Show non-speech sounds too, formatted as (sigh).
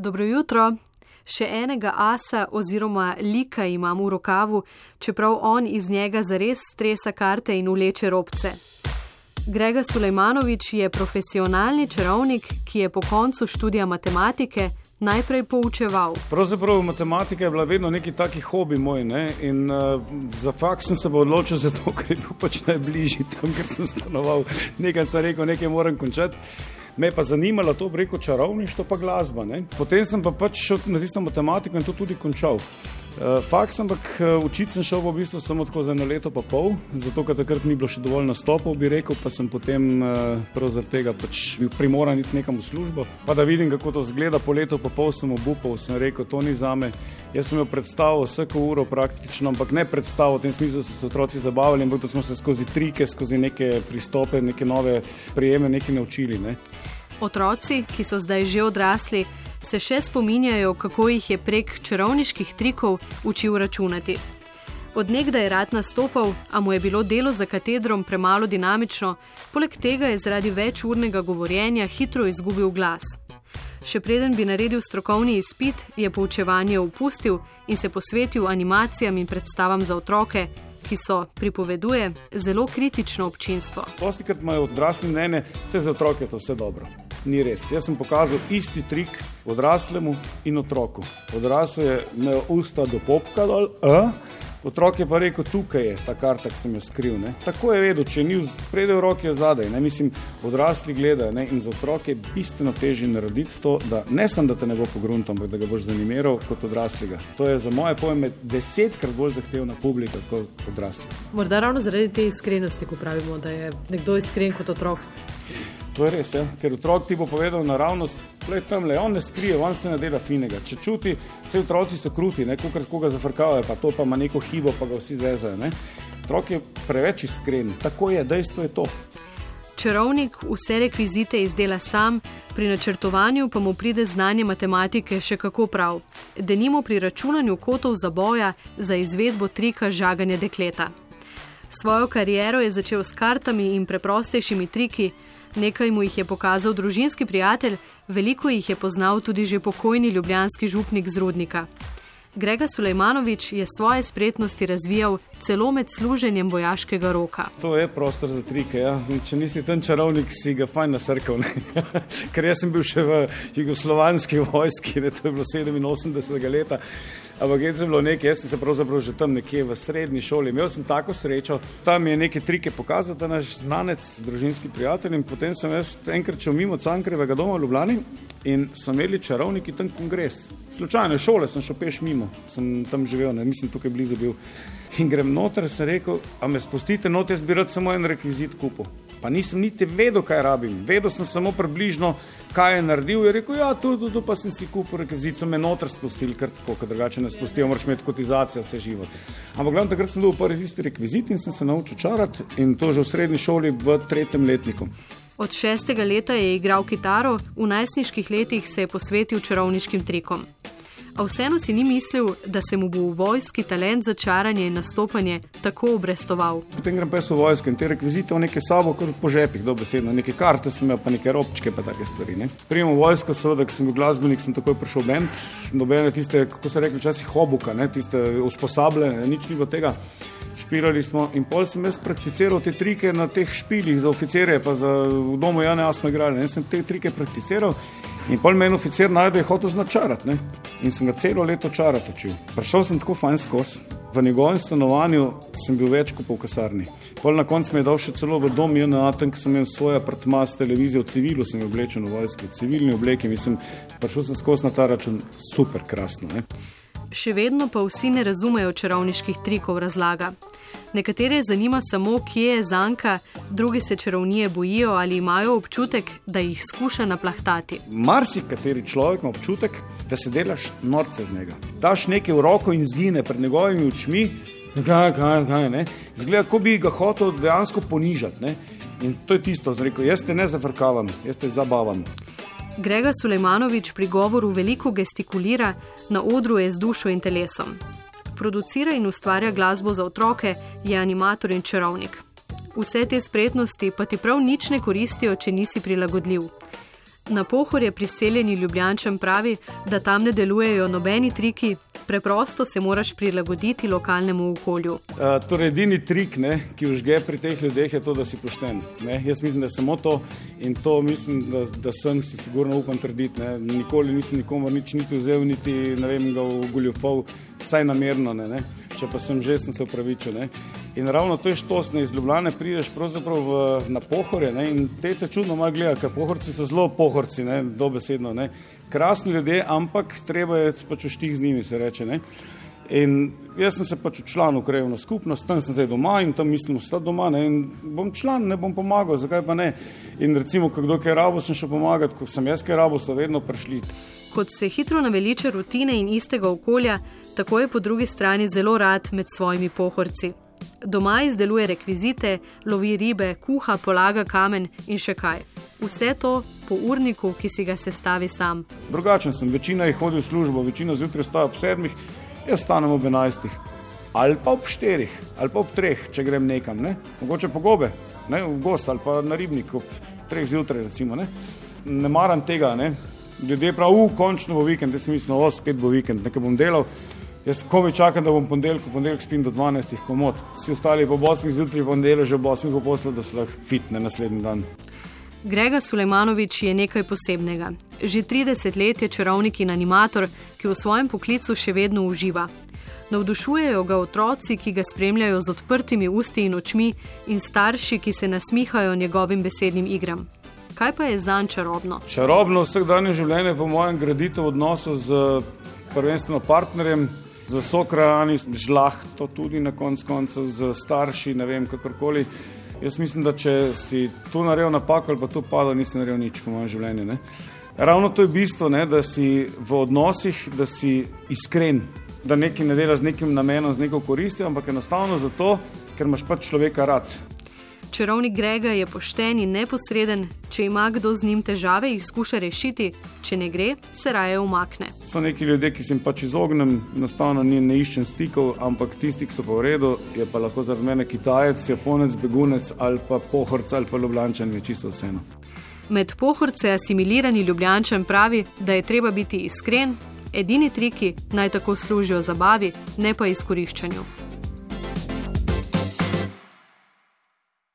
Dobro jutro. Še enega asa oziroma lika imam v rokavu, čeprav on iz njega zares stresa karte in uleče robce. Grega Sulejmanovič je profesionalni čarovnik, ki je po koncu študija matematike najprej poučeval. Pravzaprav matematika je bila vedno neki taki hobi moj ne? in uh, za faks sem se odločil, zato, ker je bil pač najbližji tam, ker sem stanoval. Nekaj sem rekel, nekaj moram končati. Me je pa zanimalo to breko čarovništvo, pa glasba. Ne? Potem sem pa pač šel na tisto matematiko in to tudi končal. Uh, faks, ampak uh, učiti sem šel v bistvu samo tako za eno leto pa pol, zato ker takrat ni bilo še dovolj nastopov, bi rekel, pa sem potem uh, prav zaradi tega pač bil primoran iti nekam v službo. Pa da vidim, kako to zgleda, po letu pa pol sem obupal, sem rekel, to ni za me. Jaz sem imel predstavo vsako uro praktično, ampak ne predstavo v tem smislu, da so se otroci zabavali, ampak da smo se skozi trike, skozi neke pristope, neke nove prijeme, nekaj naučili. Ne. Otroci, ki so zdaj že odrasli, se še spominjajo, kako jih je prek čarovniških trikov učil računati. Odnegdaj je rad nastopal, a mu je bilo delo za katedrom premalo dinamično, poleg tega je zaradi večurnega govorjenja hitro izgubil glas. Še preden bi naredil strokovni izpit, je poučevanje opustil in se posvetil animacijam in predstavam za otroke, ki so, pripoveduje, zelo kritično občinstvo. Dostikrat imajo odrasli mnenje, vse za otroke je to vse dobro. Ni res. Jaz sem pokazal isti trik odraslemu in otroku. Odrasel je imel usta do popka dol, a? otrok je pa rekel, tukaj je ta karta, ki sem jo skril. Ne? Tako je vedel, če ni predel roke zadaj. Ne? Mislim, odrasli gledajo ne? in za otroke je bistveno težje narediti to, da ne samo, da te ne bo pogrunto, ampak da ga boš zanimiral kot odraslega. To je za moje pojme desetkrat bolj zahtevna publika kot odrasli. Morda ravno zaradi te iskrenosti, ko pravimo, da je nekdo iskren kot otrok. To je res, ja? ker otrok ti bo povedal naravnost, le tam le, on ne skrije, on se ne dela finega. Če čuti, vse otroci so kruti, neko krat koga zafrkavajo, pa to pa ima neko hibo, pa ga vsi zezajo. Ne? Otrok je preveč iskren, tako je, dejstvo je to. Čarovnik vse rekvizite izdela sam, pri načrtovanju pa mu pride znanje matematike še kako prav. Denimo pri računanju kotov za boja za izvedbo trika žaganja dekleta. Svojo kariero je začel s kartami in preprostejšimi triki, Nekaj mu jih je pokazal družinski prijatelj, veliko jih je poznal tudi že pokojni ljubljanski župnik z Rudnika. Grega Sulejmanovič je svoje spretnosti razvijal celo med služenjem vojaškega roka. To je prostor za trike. Ja. Če nisi tam čarovnik, si ga fajn nasrkal. (laughs) Ker jaz sem bil še v jugoslovanski vojski, ne, to je bilo 87. leta. Ampak je bilo nekaj, jaz sem se pravzaprav že tam nekje v srednji šoli. Imel tako srečo, tam je nekaj trike pokazal, da naš znanec, družinski prijatelj. In potem sem jaz enkrat šel mimo Cankrevega doma v Ljubljani in so imeli čarovniki tam kongres. Slučajno, šole sem šel peš mimo, sem tam živel, ne mislim, tukaj blizu bil. In grem noter, sem rekel, a me spustite not, jaz bi rad samo en rekvizit kupil pa nisem niti vedel, kaj rabim. Vedel sem samo približno, kaj je naredil. Je rekel, ja, tu, tu, tu pa sem si kupil rekvizico, me noter spustil, ker tako, ker drugače ne spustijo, moraš imeti kotizacijo, vse živo. Ampak glavno takrat sem dobil prvi tisti rekvizit in sem se naučil čarati in to že v srednji šoli v tretjem letniku. Od šestega leta je igral kitaro, v najstniških letih se je posvetil čarovniškim trikom a vseeno si ni mislil, da se mu bo v vojski talent za čaranje in nastopanje tako obrestoval. Potem grem pa v vojsko in te rekvizite v neke sabo, kot po žepih, dobesedno, neke karte sem imel, pa neke robčke, pa take stvari. Ne. Prijem v vojsko, seveda, ker sem bil glasbenik, sem takoj prišel v bend, nobene tiste, kako se reče, včasih hobuka, ne, tiste usposabljene, nič ni bilo tega. Špirali smo in pol sem jaz prakticiral te trike na teh špilih za oficirje, pa za v domu Jana Asma igrali. Jaz sem te trike prakticiral in pol meni oficir najde je hotel značarati in sem ga celo leto čarati učil. Prišel sem tako fajn skozi. V njegovem stanovanju sem bil več kot v kasarni. Pol na koncu mi je dal še celo v dom, in na tem, ki sem imel svoj apartma s televizijo, v civilu sem oblečen v vojski, v civilni obleki. Mislim, prišel sem skozi na ta račun, super krasno. Ne? Še vedno pa vsi ne razumejo čarovniških trikov razlaga. Nekatere zanima samo, kje je zanka, drugi se čarovnije bojijo ali imajo občutek, da jih skuša naplahtati. Marsikateri človek ima občutek, da se delaš norce z njega. Daš nekaj v roko in zgine pred njegovimi očmi, kaj, kaj, kaj, ne. Zgleda, kot bi ga hotel dejansko ponižati. Ne. In to je tisto, rekel, jaz te ne zafrkavam, jaz te zabavam. Grega Sulejmanovič pri govoru veliko gestikulira, na odru je z dušo in telesom producira in ustvarja glasbo za otroke, je animator in čarovnik. Vse te spretnosti pa ti prav nič ne koristijo, če nisi prilagodljiv. Na pohorje priseljeni ljubljančem pravi, da tam ne delujejo nobeni triki, preprosto se moraš prilagoditi lokalnemu okolju. Uh, torej, edini trik, ne, ki užge pri teh ljudeh, je to, da si pošten. Ne. Jaz mislim, da je samo to in to mislim, da, da sem si sigurno upam trditi. Ne. Nikoli nisem nikomu nič niti vzel, niti vem, ga v goljufov, saj namerno ne. ne. Če pa sem že, sem se upravičil. In ravno to je štosne, iz Ljubljana prideš pravzaprav v, na pohore ne? in te te čudno malo gledajo, ker pohorci so zelo pohorci, ne? dobesedno. Ne? Krasni ljudje, ampak treba je pač v štih z njimi, se reče. Ne? In jaz sem se pač član v krajovno skupnost, tam sem zdaj doma in tam mislim, da doma ne. In bom član, ne bom pomagal, zakaj pa ne. In recimo, ko kdo kaj rabo, sem šel pomagati, ko sem jaz kaj rabo, so vedno prišli. Kot se hitro naveliče rutine in istega okolja, tako je po drugi strani zelo rad med svojimi pohorci. Doma izdeluje rekvizite, lovi ribe, kuha, polaga kamen in še kaj. Vse to po urniku, ki si ga sestavi sam. Drugačen sem, večina jih hodi v službo, večina zjutraj staja ob sedmih, jaz stanem ob enajstih. Ali pa ob štirih, ali pa ob treh, če grem nekam, ne? mogoče po gobe, ne? v gost ali pa na ribnik ob treh zjutraj. Recimo, ne? ne maram tega, ne? ljudje pravijo, končno bo vikend, jaz sem mislil, da bo spet bo vikend, nekaj bom delal. Jaz komi čakam, da bom ponedeljek, ponedeljek spim do 12. komod. Vsi ostali po 8. zjutraj, ponedeljek že ob 8. poposlu, da so lahko fitne naslednji dan. Grega Sulejmanovič je nekaj posebnega. Že 30 let je čarovnik in animator, ki v svojem poklicu še vedno uživa. Navdušujejo ga otroci, ki ga spremljajo z odprtimi usti in očmi, in starši, ki se nasmihajo njegovim besednim igram. Kaj pa je zanj čarobno? Čarobno vsakdanje življenje, po mojem, gradite v odnosu z prvenstveno partnerjem, z sokrajani, žlahto tudi na konc koncev, z starši, ne vem, kakorkoli. Jaz mislim, da če si tu naredil napako ali pa tu padel, nisi naredil nič v mojem življenju. Ravno to je bistvo, ne? da si v odnosih, da si iskren, da nekaj ne delaš z nekim namenom, z neko koristjo, ampak enostavno zato, ker imaš pač človeka rad. Čarovnik Grega je pošten in neposreden, če ima kdo z njim težave, jih skuša rešiti, če ne gre, se raje umakne. So neki ljudje, ki se jim pač izognem, enostavno ne, ne iščem stikov, ampak tisti, ki so pa v redu, je pa lahko zaradi mene Kitajec, Japonec, begunec ali pa pohorc ali pa ljubljančan, je čisto vseeno. Med pohorce asimilirani ljubljančan pravi, da je treba biti iskren, edini triki naj tako služijo zabavi, ne pa izkoriščanju.